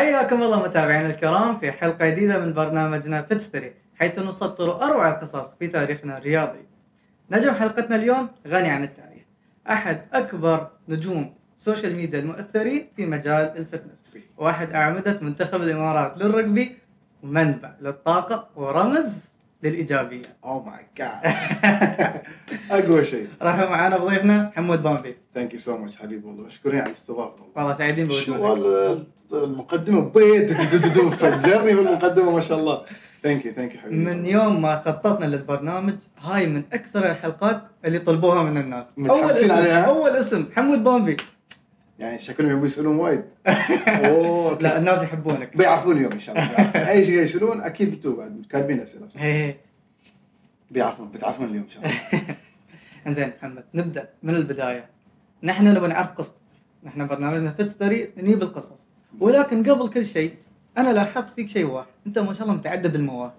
حياكم الله متابعينا الكرام في حلقة جديدة من برنامجنا Fit Story حيث نسطر أروع القصص في تاريخنا الرياضي. نجم حلقتنا اليوم غني عن التعريف أحد أكبر نجوم social media المؤثرين في مجال ال fitness وأحد أعمدة منتخب الإمارات للرجبي ومنبع للطاقة ورمز للإيجابية. oh my God أقوى شيء. رحبوا معنا بضيفنا حمود بامبي. thank you so much حبيبي والله مشكورين على الاستضافة. والله والله سعيدين بوجودك. المقدمة بيت فجرني بالمقدمة ما شاء الله. thank you thank you حبيبي من يوم ما خططنا للبرنامج هاي من أكثر الحلقات اللي طلبوها من الناس. أول اسم عليها؟ أول اسم حمود بامبي. يعني شكلهم يبون يسألون وايد. أوه لا الناس يحبونك. بيعرفون اليوم إن شاء الله. أي شيء يسألون أكيد أنتم بعد كاتبين اسئله هي بيعرفون بتعرفون اليوم إن شاء الله. إنزين محمد نبدأ من البداية. نحن نبغى نعرف قصتك. نحن برنامجنا Fit Story نجيب القصص. ولكن قبل كل شيء أنا لاحظت فيك شيء واحد. أنت ما شاء الله متعدد المواهب.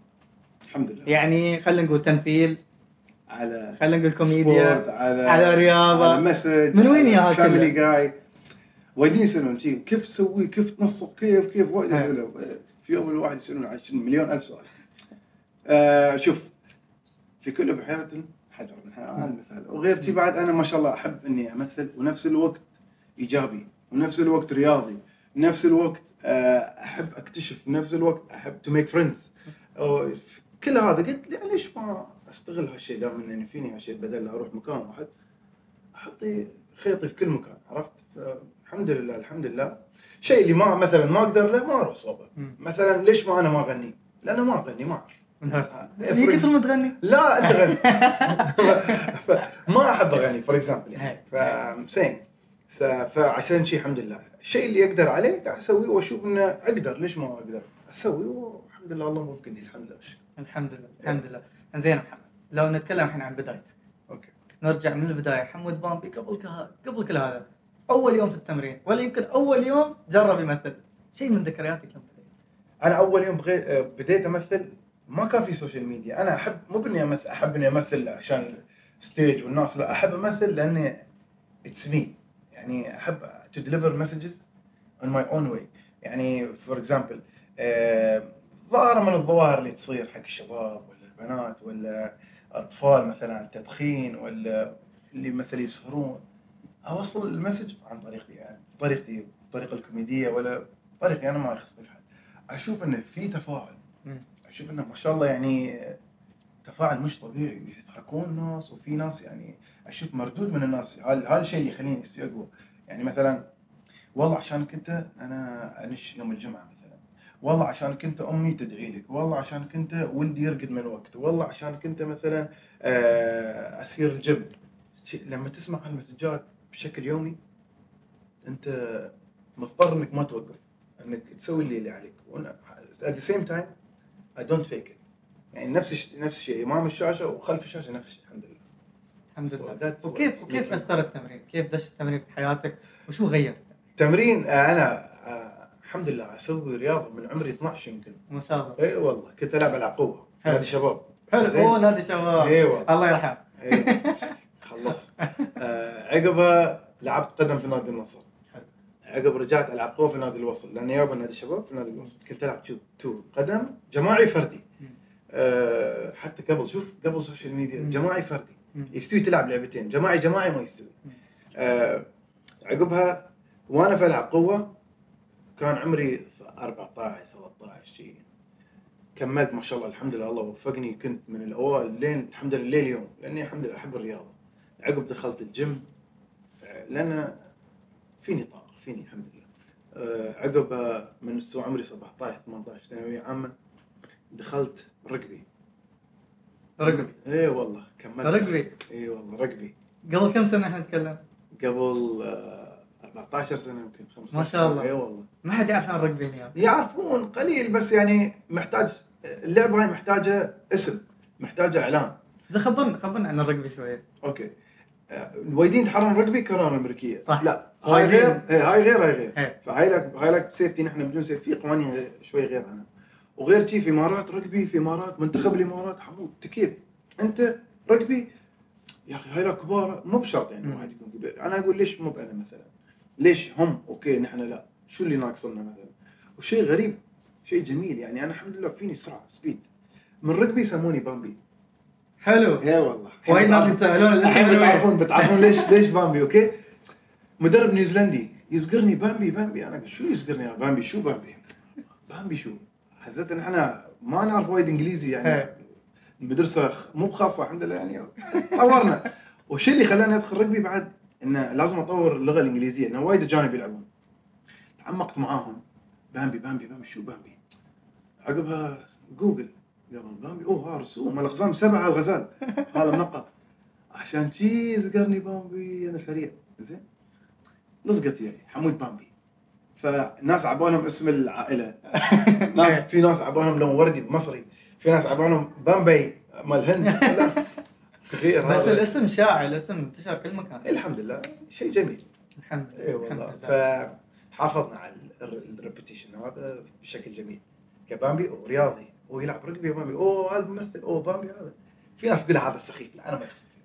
الحمد لله. يعني خلينا نقول تمثيل على خلينا نقول كوميديا على على رياضة. على mix من وين ياها family كلها؟ جاي وايدين يسألون شي كيف تسوي؟ كيف تنسق؟ كيف كيف؟ وايد. اسئله في يوم الواحد يسألون عن شنو؟ مليون ألف سؤال. آه شوف في كل بحيرة حجر من حيوان مثال وغير شي بعد أنا ما شاء الله أحب إني أمثل ونفس الوقت إيجابي ونفس الوقت رياضي نفس الوقت آه، أحب أكتشف نفس الوقت أحب to make friends كل هذا قلت لي ليش ما أستغل هالشيء دام اني فيني هالشيء بدل لا أروح مكان واحد أحطي خيطي في كل مكان عرفت؟ فالحمد لله الحمد لله. شيء اللي ما مثلا ما أقدر له ما أروح صوبة. مثلا ليش ما أنا ما أغني؟ لأنه ما أغني ما أعرف. في كسر متغني لا انت غني ما أحب أغني for example. يعني. فعشان شيء الحمد لله. الشيء اللي أقدر عليه قاعد أسويه وأشوف إنه أقدر. ليش ما أقدر؟ أسوي والحمد لله الله موفقني الحمد لله. الحمد لله الحمد لله. يا محمد لو نتكلم الحين عن بدايتك. okay. نرجع من البداية. حمود بامبي قبل كه... قبل كل هذا أول يوم في التمرين ولا يمكن أول يوم جرب يمثل. شيء من ذكرياتك يوم بديت؟ أنا أول يوم بغي... بديت أمثل ما كان في social media أنا احب مو بإني أمثل أحب إني أمثل عشان ال stage والناس لا أحب أمثل لأني it's me يعني أحب to deliver messages on my own way يعني for example ظاهرة من الظواهر اللي تصير حق الشباب ولا البنات ولا اطفال مثلا على التدخين ولا اللي مثلا يسهرون. أوصل المسج عن طريقتي يعني طريقتي الطريقة الكوميدية ولا طريقي أنا ما يخصني في حد. أشوف انه في تفاعل. أشوف إنه ما شاء الله يعني تفاعل مش طبيعي. يضحكون الناس وفي ناس يعني أشوف مردود من الناس. هذا الشيء اللي يخليني استقوى يعني مثلا والله عشانك انت أنا أنش يوم الجمعة مثلا. والله عشانك انت أمي تدعي لك. والله عشانك انت ولدي يرقد من وقت. والله عشانك انت مثلا آه، أسير الجيم شيء- لما تسمع هالمسجات بشكل يومي أنت مضطر إنك ما توقف إنك تسوي اللي, اللي عليك. at the same time I don't fake it. يعني نفس الش- نفس الشيء إمام الشاشة وخلف الشاشة نفس الشيء الحمد لله. الحمد So لله. that's وكيف وكيف اثر التمرين؟ كيف دش التمرين في حياتك؟ وشو غير؟ تمرين آه، أنا آه، الحمد لله أسوي رياضة من عمري 12 يمكن. ما شاء الله. إي والله كنت ألعب العاب قوة. نادي شباب. حلو. نادي شباب. إي والله. الله يرحمه. إيه، خلص آه، عقبها لعبت قدم في نادي النصر. عقب رجعت ألعب قوة في نادي الوصل لأن يابا نادي الشباب في نادي الوصل كنت ألعب two, two قدم جماعي فردي. أه حتى قبل شوف قبل social media. جماعي فردي. يستوي تلعب لعبتين جماعي جماعي ما يستوي. أه عقبها وأنا في ألعب قوة كان عمري 14 13 شيء كملت ما شاء الله الحمد لله الله وفقني كنت من الأوائل لين الحمد لله لين اليوم لأني الحمد لله أحب الرياضة عقب دخلت الجيم آه، لأن فيني طاقة فيني الحمد لله. آه، عقب آه، من سو عمري 17 18 ثانوية عامة دخلت رقبي. رقبي؟ اي والله كملت رقبي؟ اي والله رقبي. قبل كم سنة إحنا نتكلم؟ قبل آه، 14 سنة يمكن 15 ما شاء الله. اي والله. ما حد يعرف عن الرقبي هنا يعرفون قليل بس يعني محتاج اللعبة هاي محتاجة اسم محتاجة إعلان. زين خبرنا خبرنا عن الرقبي شوية. okay. الوايدين يتحرون رقبي كرة أمريكية. صح. لا هاي. غير إيه، هاي غير هاي غير. إيه. فهاي لك هاي لك safety نحن بدون safety في قوانين شوي غير عنها. وغير شي في إمارات رقبي في امارات منتخب الإمارات حمود تكيف أنت رقبي يا أخي هاي كبار. مو بشرط يعني. واحد يكون كبير. أنا أقول ليش مو أنا مثلا؟ ليش هم؟ okay نحن لا. شو اللي ناقصنا مثلا؟ وشيء غريب شيء جميل. يعني أنا الحمد لله فيني سرعة speed من ركبي يسموني بامبي حلو. اي والله. وايد ناس يتساءلون الاسم. بتعرفون بتعرفون ليش ليش بامبي okay مدرب نيوزيلندي يزقرني بامبي بامبي أنا شو يزقرني يا بامبي شو بامبي بامبي شو؟ حسيت إن إحنا ما نعرف وايد إنجليزي يعني إيه. المدرسة مو بخاصة الحمد لله يعني طورنا. والشيء اللي خلاني أدخل rugby بعد انه لازم أطور اللغة الإنجليزية لأن وايد أجانب يلعبون. تعمقت معاهم. بامبي بامبي بامبي شو بامبي عقبها جوجل قبل بامبي أوه ها رسوم الأقزام سبعة الغزال. هذا منقط عشان شي زقرني بامبي أنا سريع. زين. لصقت وياي حمود بامبي. فناس عبالهم اسم العائلة. ناس في ناس عبالهم لون وردي مصري في ناس عبالهم بامبي مال الهند لا. غير بس هذا. الاسم شائع الاسم انتشر كل مكان. الحمد لله. شيء جميل. الحمد لله اي والله. لله. فحافظنا على ال reputation هذا بشكل جميل. كبامبي ورياضي ويلعب rugby بامبي اوه هذا ممثل اوه بامبي هذا في ناس تقول هذا سخيف لا أنا ما يخص فيه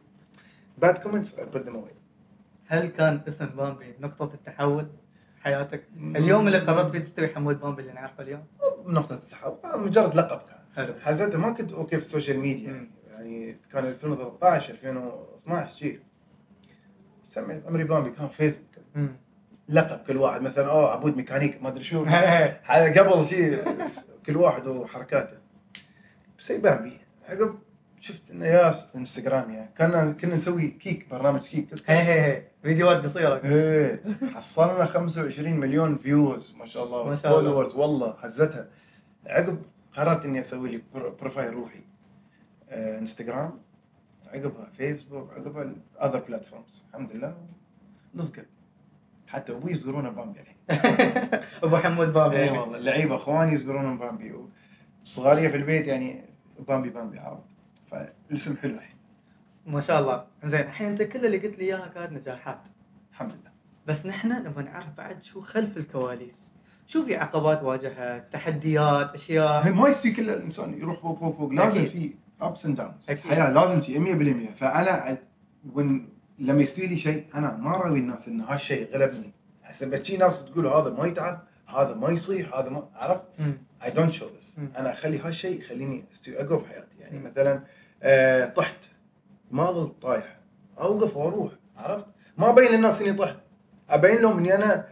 bad comments بد موي هل كان اسم بامبي نقطة التحول حياتك؟ اليوم اللي قررت فيه تستوي حمود بامبي اللي نعرفه اليوم؟ نقطة التحول آه، مجرد لقب كان حلو. حزتها ما كنت okay في ال social media مم. يعني كان 2013 2012 شيء سمي عمري بامبي كان فيسبوك. لقب كل واحد مثلا اوه عبود ميكانيك ما أدري شو إيه. قبل شيء كل واحد وحركاته. بس أي بامبي. عقب شفت إنه ياس انستغرام يعني. كنا كنا نسوي كيك برنامج كيك تذكر؟ هي هي فيديوهات قصيرة. إيه. حصلنا 25 مليون views ما شاء الله. ما شاء الله. followers والله حزتها. عقب قررت إني أسوي لي pro- profile روحي. آه انستغرام عقبها فيسبوك عقبها other platforms الحمد لله. لصقت حتى أبوي يزقرونه بامبي الحين. أبو حمود بامبي. اي والله اللعيبة أخواني يزقرونهم بامبي. صغارية في البيت يعني بامبي بامبي عرفت. فالاسم حلو الحين. ما شاء الله. زين الحين أنت كل اللي قلت لي إياها كانت نجاحات. الحمد لله. بس نحن نبغى نعرف بعد شو خلف الكواليس. شو في عقبات واجهت تحديات أشياء؟ هي ما يستوي كل الإنسان يروح فوق فوق فوق. لازم. في ups and downs. الحياة لازم تجي 100% فأنا when لما يستوي لي شيء أنا ما راوي الناس إن هالشيء غلبني. هسه بتجي ناس تقول هذا ما يتعب هذا ما يصيح هذا ما عرفت. I don't show this. أنا أخلي هالشيء يخليني استوي اقوى في حياتي. يعني. مثلا آه طحت. ما ظل طايح. أوقف وأروح. عرفت؟ ما أبين للناس إني طحت. أبين لهم إني أنا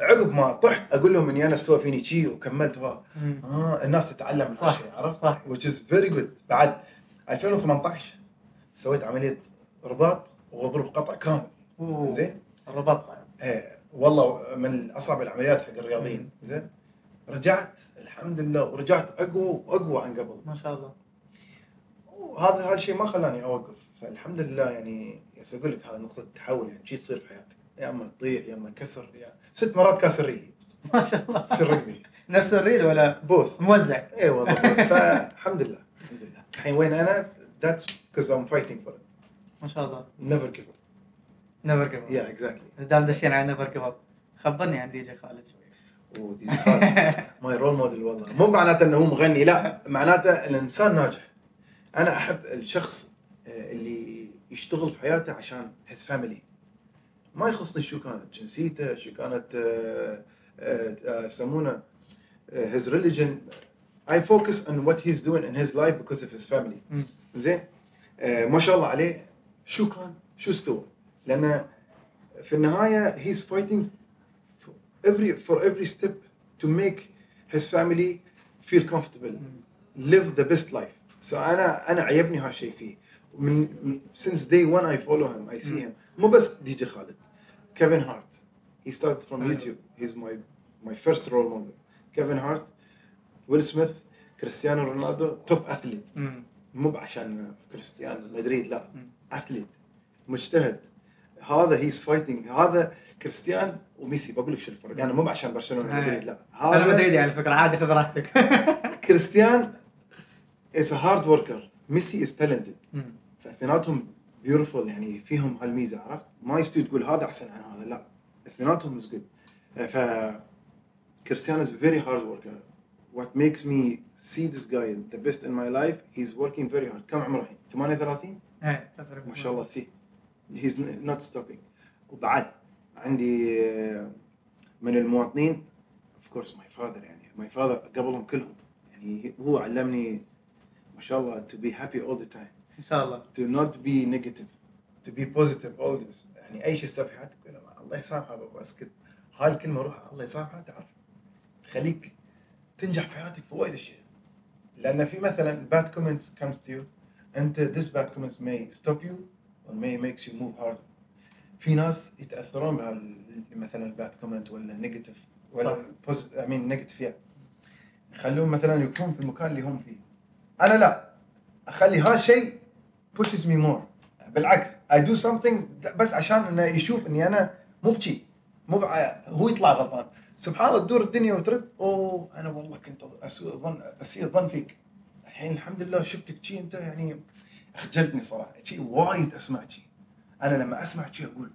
عقب ما طحت أقول لهم إني أنا سوى فيني شي وكملت وها. آه الناس تتعلم من صح، هالشيء عرفت؟ صح. which is very good. بعد 2018 سويت عملية رباط. وغضروف قطع كامل. زين؟ الرباط. صعب إيه والله من أصعب العمليات حق الرياضيين. زين؟ رجعت الحمد لله ورجعت أقوى وأقوى عن قبل. ما شاء الله. وهذا هذا الشيء ما خلاني أوقف. فالحمد لله يعني بس أقول لك هذا نقطة تحول يعني شي تصير في حياتك. يا أما تطيح يا أما انكسر يا ست مرات كاسر ريلي. ما شاء الله. في الرقبي نفس الريل ولا بوث موزع؟ اي والله. فالحمد لله. الحمد لله الحين وين أنا؟ Because I'm fighting for it. ما شاء الله. Never give up. never give yeah exactly. دام دشينا على never give خبرني عن دي جي خالد شوي. ودي جي خالد. my role model والله. مو معناته إنه هو مغني لا. معناته الإنسان ناجح. أنا أحب الشخص آه، اللي يشتغل في حياته عشان his family ما يخصني شو كانت جنسيته شو كانت آه، آه، يسمونه his religion I focus on what he's doing in his life because of his family. مم. زين؟ ما شاء الله عليه. شو كان شو استوى لان في النهايه he's fighting for every for every step to make his family feel comfortable live the best life so انا انا عيبني هالشيء فيه من من- since day one I follow him I see مم. him مو بس دي جي خالد كيفن هارت he started from حلو. YouTube he's my my first role model كيفن هارت ويل سميث كريستيانو رونالدو توب اثليت مم. مو عشان كريستيانو مدريد لا. athlete مجتهد. هذا he's fighting هذا كريستيان وميسي بقول لك شو الفرق. يعني مو عشان برشلونة. مدريد لا. أنا هذا مدريدي على فكره عادي خذ راحتك. كريستيان is hard worker ميسي is talented. فاثنيناتهم beautiful يعني فيهم هالميزة عرفت؟ ما يستوي تقول هذا أحسن عن هذا لا. اثنيناتهم is good ف كريستيان is very hard worker what makes me see this guy the best in my life he's working very hard. كم عمره الحين؟ 38 إيه، تفرق. ما شاء الله see he's not stopping. وبعد عندي آه، من المواطنين of course my father يعني. my father قبلهم كلهم. يعني هو علمني ما شاء الله to be happy all the time. إن شاء الله. To not be negative. To be positive always يعني أي شيء يصير في حياتك الله يسامحه بابا أسكت. هاي الكلمة روح الله يسامحه تعرف. تخليك تنجح في حياتك في وايد أشياء. لأن في مثلا bad comments comes to you أنت this bad comments may stop you or may makes you move harder. في ناس يتأثرون بهال مثلا ال bad comment ولا ال negative. ولا ال positive I mean negative يعني يخلون مثلا يكونون في المكان اللي هم فيه. أنا لا. أخلي هالشيء pushes me more. بالعكس I do something بس عشان إنه يشوف إني أنا مو بشي. مو بع- هو يطلع غلطان. سبحان الله تدور الدنيا وترد أوه أنا والله كنت أسوء ظن أسيء ظن فيك. الحين الحمد لله شفتك شي أنت يعني خجلتني صراحة. شي وايد أسمع شي. أنا لما أسمع شي أقول.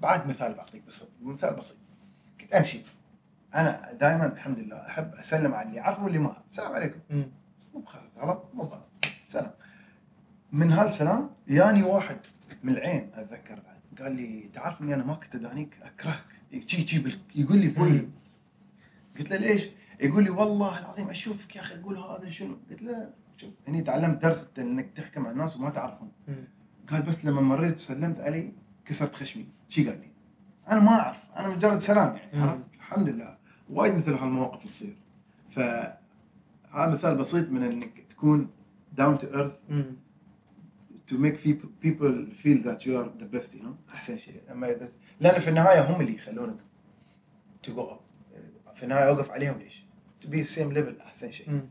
بعد مثال بعطيك بس مثال بسيط. كنت أمشي. أنا دائما الحمد لله أحب أسلم على اللي اعرفه واللي ما أعرف. السلام عليكم. مو غلط؟ مو غلط سلام. من هالسلام ياني واحد من العين أتذكر قال لي تعرف إني أنا ما كنت ادانيك أكرهك شي شي بال- يقول لي في مم. قلت له ليش؟ يقول لي والله العظيم أشوفك يا أخي أقول هذا شنو؟ قلت له شوف هني تعلمت درس إنك تحكم على الناس وما تعرفهم. قال بس لما مريت وسلمت علي كسرت خشمي شي قال لي أنا ما أعرف أنا مجرد سلام يعني. عرفت الحمد لله وايد مثل هالمواقف تصير ف هذا مثال بسيط من إنك تكون to earth مم. To make people, people feel that you are the best you know? أحسن شيء. أما إذا- لأن في النهاية هم اللي يخلونك to go up. في النهاية أوقف عليهم ليش؟ to be same level. أحسن شيء. مم.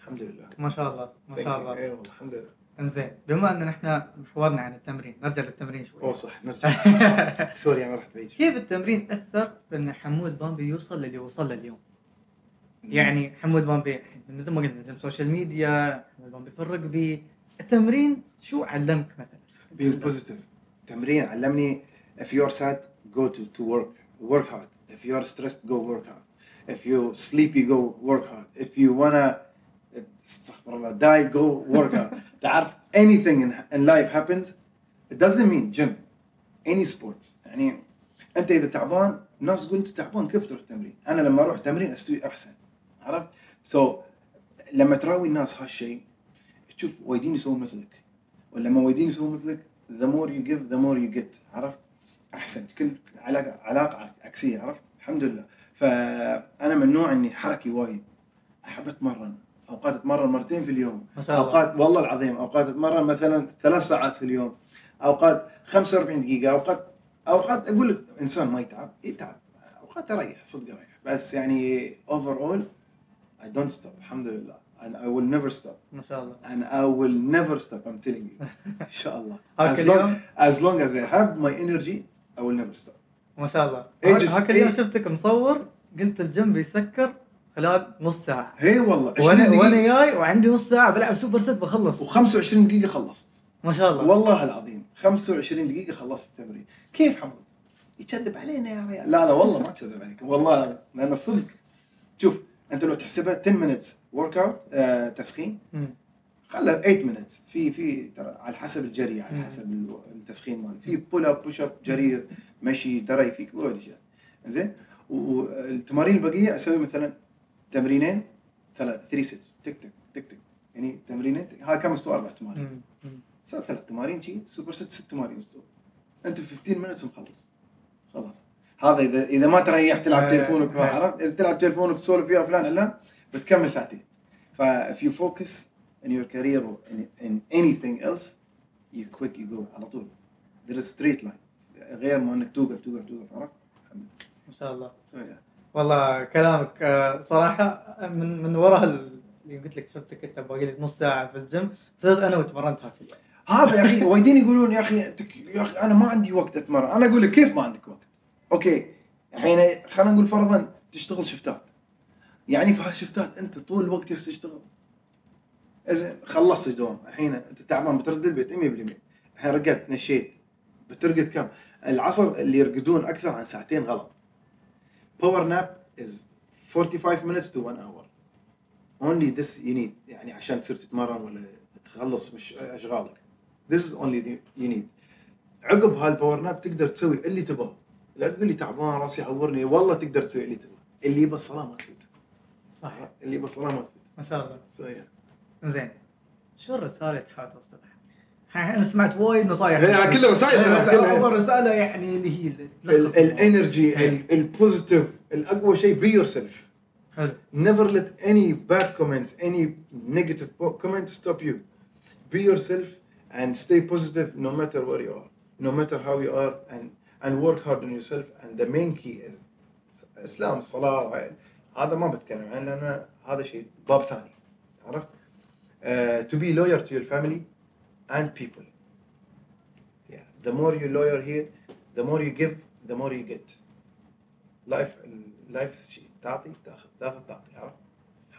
الحمد لله. ما شاء الله. ما شاء الله. اي والله الحمد لله. إنزين. بما ان إحنا حوارنا عن التمرين نرجع للتمرين أوه شوي صح. نرجع. sorry أنا رحت بعيد. كيف التمرين أثر في إن حمود بامبي يوصل للي وصل له اليوم؟ يعني حمود بامبي مثل ما قلنا social media حمود بامبي في ال rugby التمرين شو علمك مثلا؟ being positive تمرين علمني if you're sad go to, to work work hard if you're stressed go work hard if you sleepy go work hard if you wanna استغفر الله die go work hard تعرف anything in, in life happens it doesn't mean gym any sports يعني انت اذا تعبان الناس تقول انت تعبان كيف تروح تمرين أنا لما أروح تمرين استوي احسن عرفت سو so, لما تراوي الناس هالشيء تشوف وايدين يسوون مثلك. ولما وايدين يسوون مثلك the more you give the more you get. عرفت؟ أحسن. كل علاقة علاقة عكسية عرفت؟ الحمد لله. فأنا من نوع إني حركي وايد. أحب أتمرن. أوقات أتمرن مرتين في اليوم. أوقات والله العظيم أوقات أتمرن مثلا ثلاث ساعات في اليوم. أوقات 45 دقيقة. أوقات أوقات أقول لك إنسان ما يتعب يتعب. أوقات اريح صدق اريح بس يعني اوفر اول I don't stop. الحمد لله. And I will never stop. ما شاء الله. And I will never stop I'm telling you. إن شاء الله. as long, as long as I have my energy I will never stop. ما شاء الله. هاك اليوم. شفتك مصور قلت الجيم بيسكر خلال نص ساعة. هي والله. 20 وأنا وأنا جاي وعندي نص ساعة بلعب super set بخلص. و25 دقيقة خلصت. ما شاء الله. والله العظيم. 25 دقيقة خلصت التمرين كيف حمود؟ يكذب علينا يا ريال. لا لا والله ما كذب عليك. والله لا. لأن الصدق شوف أنت لو تحسبها 10 minutes workout آه تسخين. خلى 8 minutes. في في ترى على حسب الجري على. حسب ال- التسخين مال في pull up push up جري مشي دري فيك وايد اشياء زين؟ والتمارين البقية أسوي مثلا تمرينين ثلاث 3 sets تك تك تك تك. يعني تمرينين هاي كم استوى أربع تمارين. صار ثلاث تمارين شي super set ست تمارين استوى أنت في 15 minutes مخلص. خلاص. هذا اذا إذا ما تريح تلعب آه، تليفونك آه. عرفت؟ إذا تلعب تليفونك تسولف فيها فلان علان بتكمل ساعتين. ف if you focus in your career or in, in anything else you quick you go على طول. There is straight line. غير ما إنك توقف توقف توقف عرفت؟ ما شاء الله. سوي ذا. والله كلامك آه، صراحة من من وراء ال- اللي قلت لك شفتك أنت باقي لك نص ساعة في الجيم صرت أنا وتمرنت هاك اليوم هذا يا أخي وايدين يقولون يا أخي يا أخي أنا ما عندي وقت أتمرن. أنا أقول لك كيف ما عندك وقت؟ okay الحين خلينا نقول فرضا تشتغل شفتات. يعني في هالشفتات أنت طول الوقت تشتغل. زين خلصت دوام الحين أنت تعبان بترد البيت 100% الحين رقدت نشيت. بترقد كم؟ العصر اللي يرقدون أكثر عن ساعتين غلط. power nap is 45 minutes to 1 hour. Only this you need. يعني عشان تصير تتمرن ولا تخلص مش أشغالك. This is only you need. عقب هال power nap تقدر تسوي اللي تبغاه لا تقول لي تعبان راسي يعورني. والله تقدر تسوي اللي تبغاه اللي يبى الصلاه ما تفوت صح. اللي يبى الصلاه ما تفوت ما شاء الله. صحيح. زين. شو الرسالة اللي تحاول توصلها؟ أنا سمعت وايد نصايح. هي كلها رسائل. أول رسالة يعني اللي هي. ال energy. ال positive الاقوى شيء be yourself حلو. Never let any bad comments any negative po- comment stop you. Be yourself and stay positive no matter where you are no matter how you are and and work hard on yourself and the main key is اسلام الصلاه هذا ما بتكلم عنه لأن هذا شيء باب ثاني عرفت؟ Uh, to be loyal to your family and people. Yeah. The more you loyal here the more you give the more you get. Life life شيء تعطي تاخذ تاخذ تعطي عرفت؟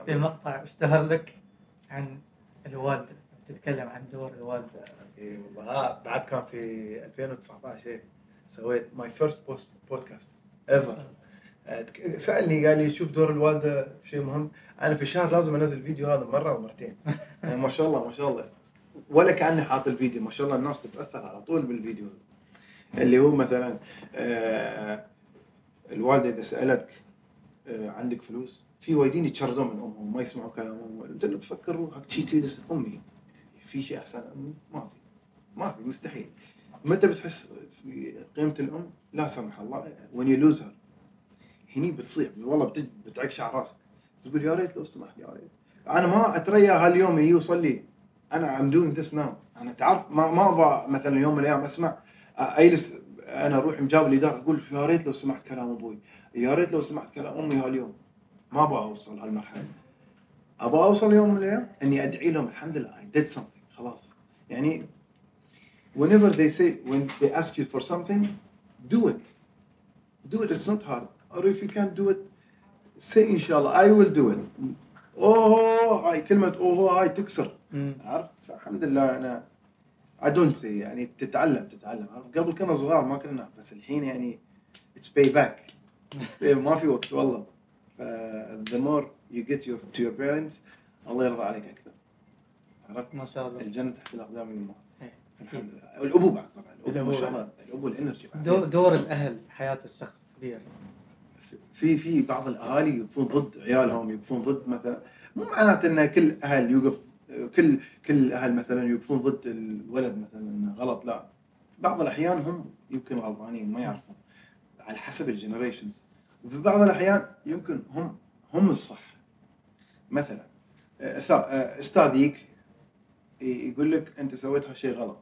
في. مقطع اشتهر لك عن الوالدة تتكلم عن دور الوالدة. اي والله ها بعد كان في 2019 هيك سويت my first post podcast ever سألني قال لي شوف دور الوالدة شيء مهم. أنا في الشهر لازم أنزل الفيديو هذا مرة ومرتين. يعني ما شاء الله ما شاء الله. ولا كأني حاط الفيديو ما شاء الله الناس تتأثر على طول بالفيديو هذا. اللي هو مثلا آه الوالدة إذا سألتك آه عندك فلوس في وايدين يتشردون من أمهم ما يسمعوا كلامهم إنت تفكر روحك شي تجلس أمي. يعني في شيء أحسن أمي؟ ما في. ما في مستحيل. متى بتحس قيمة الأم؟ لا سمح الله when you lose her. هني بتصيح والله بتعكش على راسك. تقول يا ريت لو سمحت يا ريت. أنا ما أتريا هاليوم يوصل لي أنا I'm doing this now. أنا تعرف ما ما أبغى مثلا يوم من الأيام أسمع أجلس أنا أروح مجاب الإدارة أقول يا ريت لو سمعت كلام أبوي. يا ريت لو سمعت كلام أمي هاليوم. ما أبغى أوصل هالمرحلة. أبغى أوصل يوم من الأيام إني أدعي لهم الحمد لله I did something خلاص. يعني whenever they say when they ask you for something do it. Do it. It's not hard. Or if you can't do it say الله I will do it. اوه هاي كلمة اوه هاي تكسر. عرفت؟ فالحمد لله أنا I don't say يعني تتعلم تتعلم. عرفت؟ قبل كنا صغار ما كنا بس الحين يعني it's pay back. It's pay ما في وقت والله. ف the more you get your to your parents الله يرضى عليك أكثر. عرفت؟ ما شاء الله. الجنة تحت الأقدام من الابو بعد طبعا. الابو ما شاء. الله. الابو الإنرجي. دور, دور الأهل بحياه الشخص كبير في في بعض الأهالي يوقفون ضد عيالهم يوقفون ضد مثلا مو معناته إن كل أهل يوقف كل كل الاهل مثلا يوقفون ضد الولد مثلا غلط لا. بعض الأحيان هم يمكن غلطانين ما يعرفون. على حسب ال generations وفي بعض الأحيان يمكن هم هم الصح. مثلا أستاذ يجيك يقول لك أنت سويت هالشيء غلط.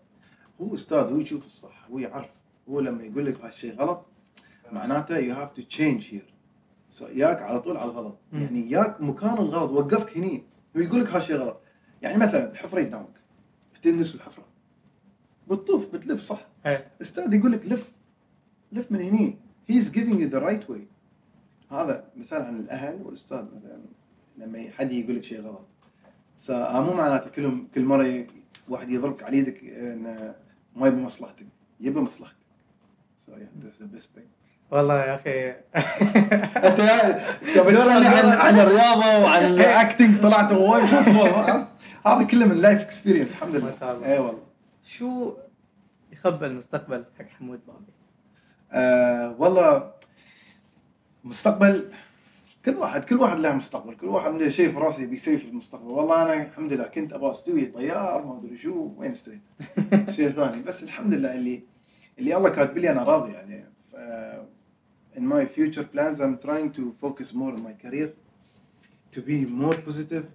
هو أستاذ هو يشوف الصح هو يعرف. هو لما يقول لك هالشيء غلط معناته you have to change here ياك على طول على الغلط. يعني ياك مكان الغلط وقفك هني. ويقول لك هالشيء غلط. يعني مثلا الحفرة قدامك. بتنقص بالحفره بتطوف بتلف صح؟ إيه. أستاذ يقول لك لف. لف من هني. he is giving you the right way هذا مثال عن الأهل والأستاذ مثلا. لما حد يقول لك شيء غلط. س- مو معناته كلهم كل مرة واحد يضربك على يدك انه ما يبي مصلحتك يبي مصلحتك yeah that's the best thing. والله يا أخي. أنت تبي تسالني عن عن الرياضة وعن ال acting طلعت وايد هذا كله من life experience الحمد لله. ما شاء الله. اي والله. شو يخبى المستقبل حق حمود بابي آه والله مستقبل كل واحد كل واحد له مستقبل. كل واحد عنده شيء في راسه يبي في المستقبل. والله أنا الحمد لله كنت أبغى أستوي طيار ما أدري شو وين استويت؟ شيء ثاني. بس الحمد لله اللي اللي الله كاتب لي أنا راضي يعني. ف in my future plans I'm trying to focus more on my career to be more positive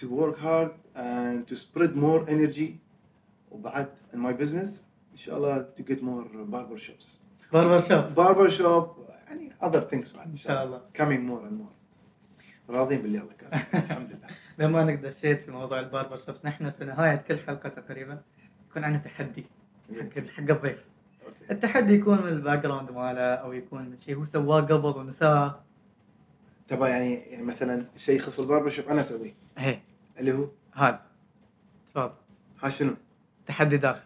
to work hard and to spread more energy. وبعد in my business إن شاء الله to get more barber shops باربر شوب barber shop يعني other things بعد إن شاء الله. coming more and more. راضين باللي الله كاتب الحمد لله. بما انك دشيت في موضوع الباربر شوبس. نحن في نهاية كل حلقة تقريبا يكون عندنا تحدي. حق حق الضيف. التحدي يكون من ال background ماله أو يكون من شيء هو سواه قبل ونساه. تبغى يعني يعني مثلا شيء يخص ال barber shop أنا أسويه. هي اللي هو؟ هذا. تفضل. ها شنو؟ تحدي داخل.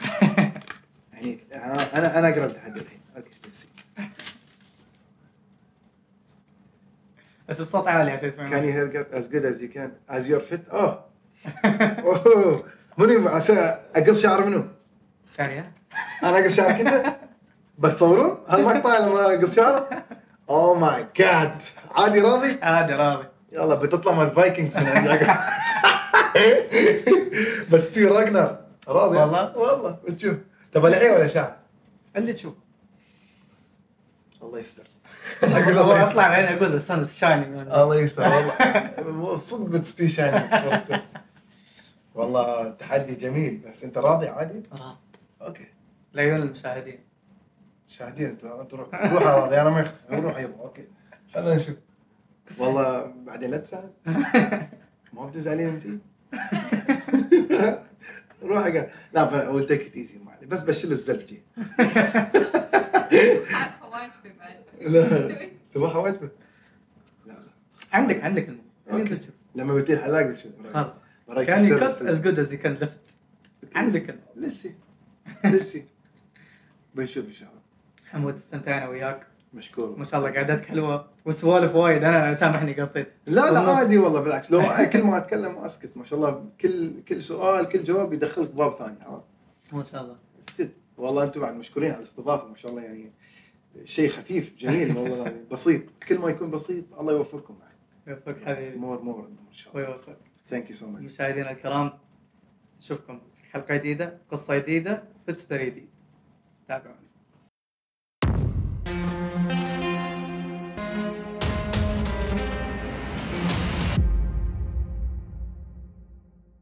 يعني أنا أنا أقرأ التحدي الحين. okay بس بس بصوت عالي عشان يسمعون can you haircut as good as you can? As your fit? آه أوه. منو عسى أقص شعر منو؟ شارية أنا أقص شعرك انت؟ بتصورون؟ هالمقطع لما أقص شعره؟ oh my God عادي راضي؟ عادي راضي. يلا بتطلع مع ال Vikings من عندك بتصير راجنر راضي؟ والله؟ والله. بتشوف. تبى لحيه ولا شعر؟ اللي تشوف. الله يستر. أقول الله الله يستر. اطلع بعدين أقول ذا سان شاينينج الله يستر والله. صدق بتستي شاينينج والله تحدي جميل. بس أنت راضي عادي؟ راضي. أوكي. لعيون المشاهدين. شاهدين أنت أنت روح راضي. أنا ما يخص روح يبا أوكي. خلينا نشوف. والله بعدين لا تزعل. ما بتزعلين أنت؟ روح قال لا ويل تيك ات ايزي معلي بس بشيل الزلفجي لا. تبغى حواجبك؟ لا لا عندك عندك لما بتي الحلاق بشوف خلاص. كان السر. as good as you can left عندك الموضوع. لسه. لسه. بنشوف إن شاء الله. حمود استمتعنا وياك. مشكور. ما شاء الله قعدتك حلوة. وسوالف وايد. أنا سامحني قصيت. لا لا. عادي والله بالعكس. لو كل ما أتكلم أسكت. ما شاء الله. كل كل سؤال كل جواب يدخلك باب ثاني عرفت؟ ما شاء الله. والله أنتم بعد مشكورين على الاستضافة ما شاء الله يعني. شيء خفيف جميل والله العظيم. بسيط. كل ما يكون بسيط الله يوفقكم يوفقك حبيبي. more more إن شاء الله. ويوفقك. thank you so much مشاهدينا الكرام نشوفكم في حلقة جديدة قصة جديدة فيتستر جديد تابعونا.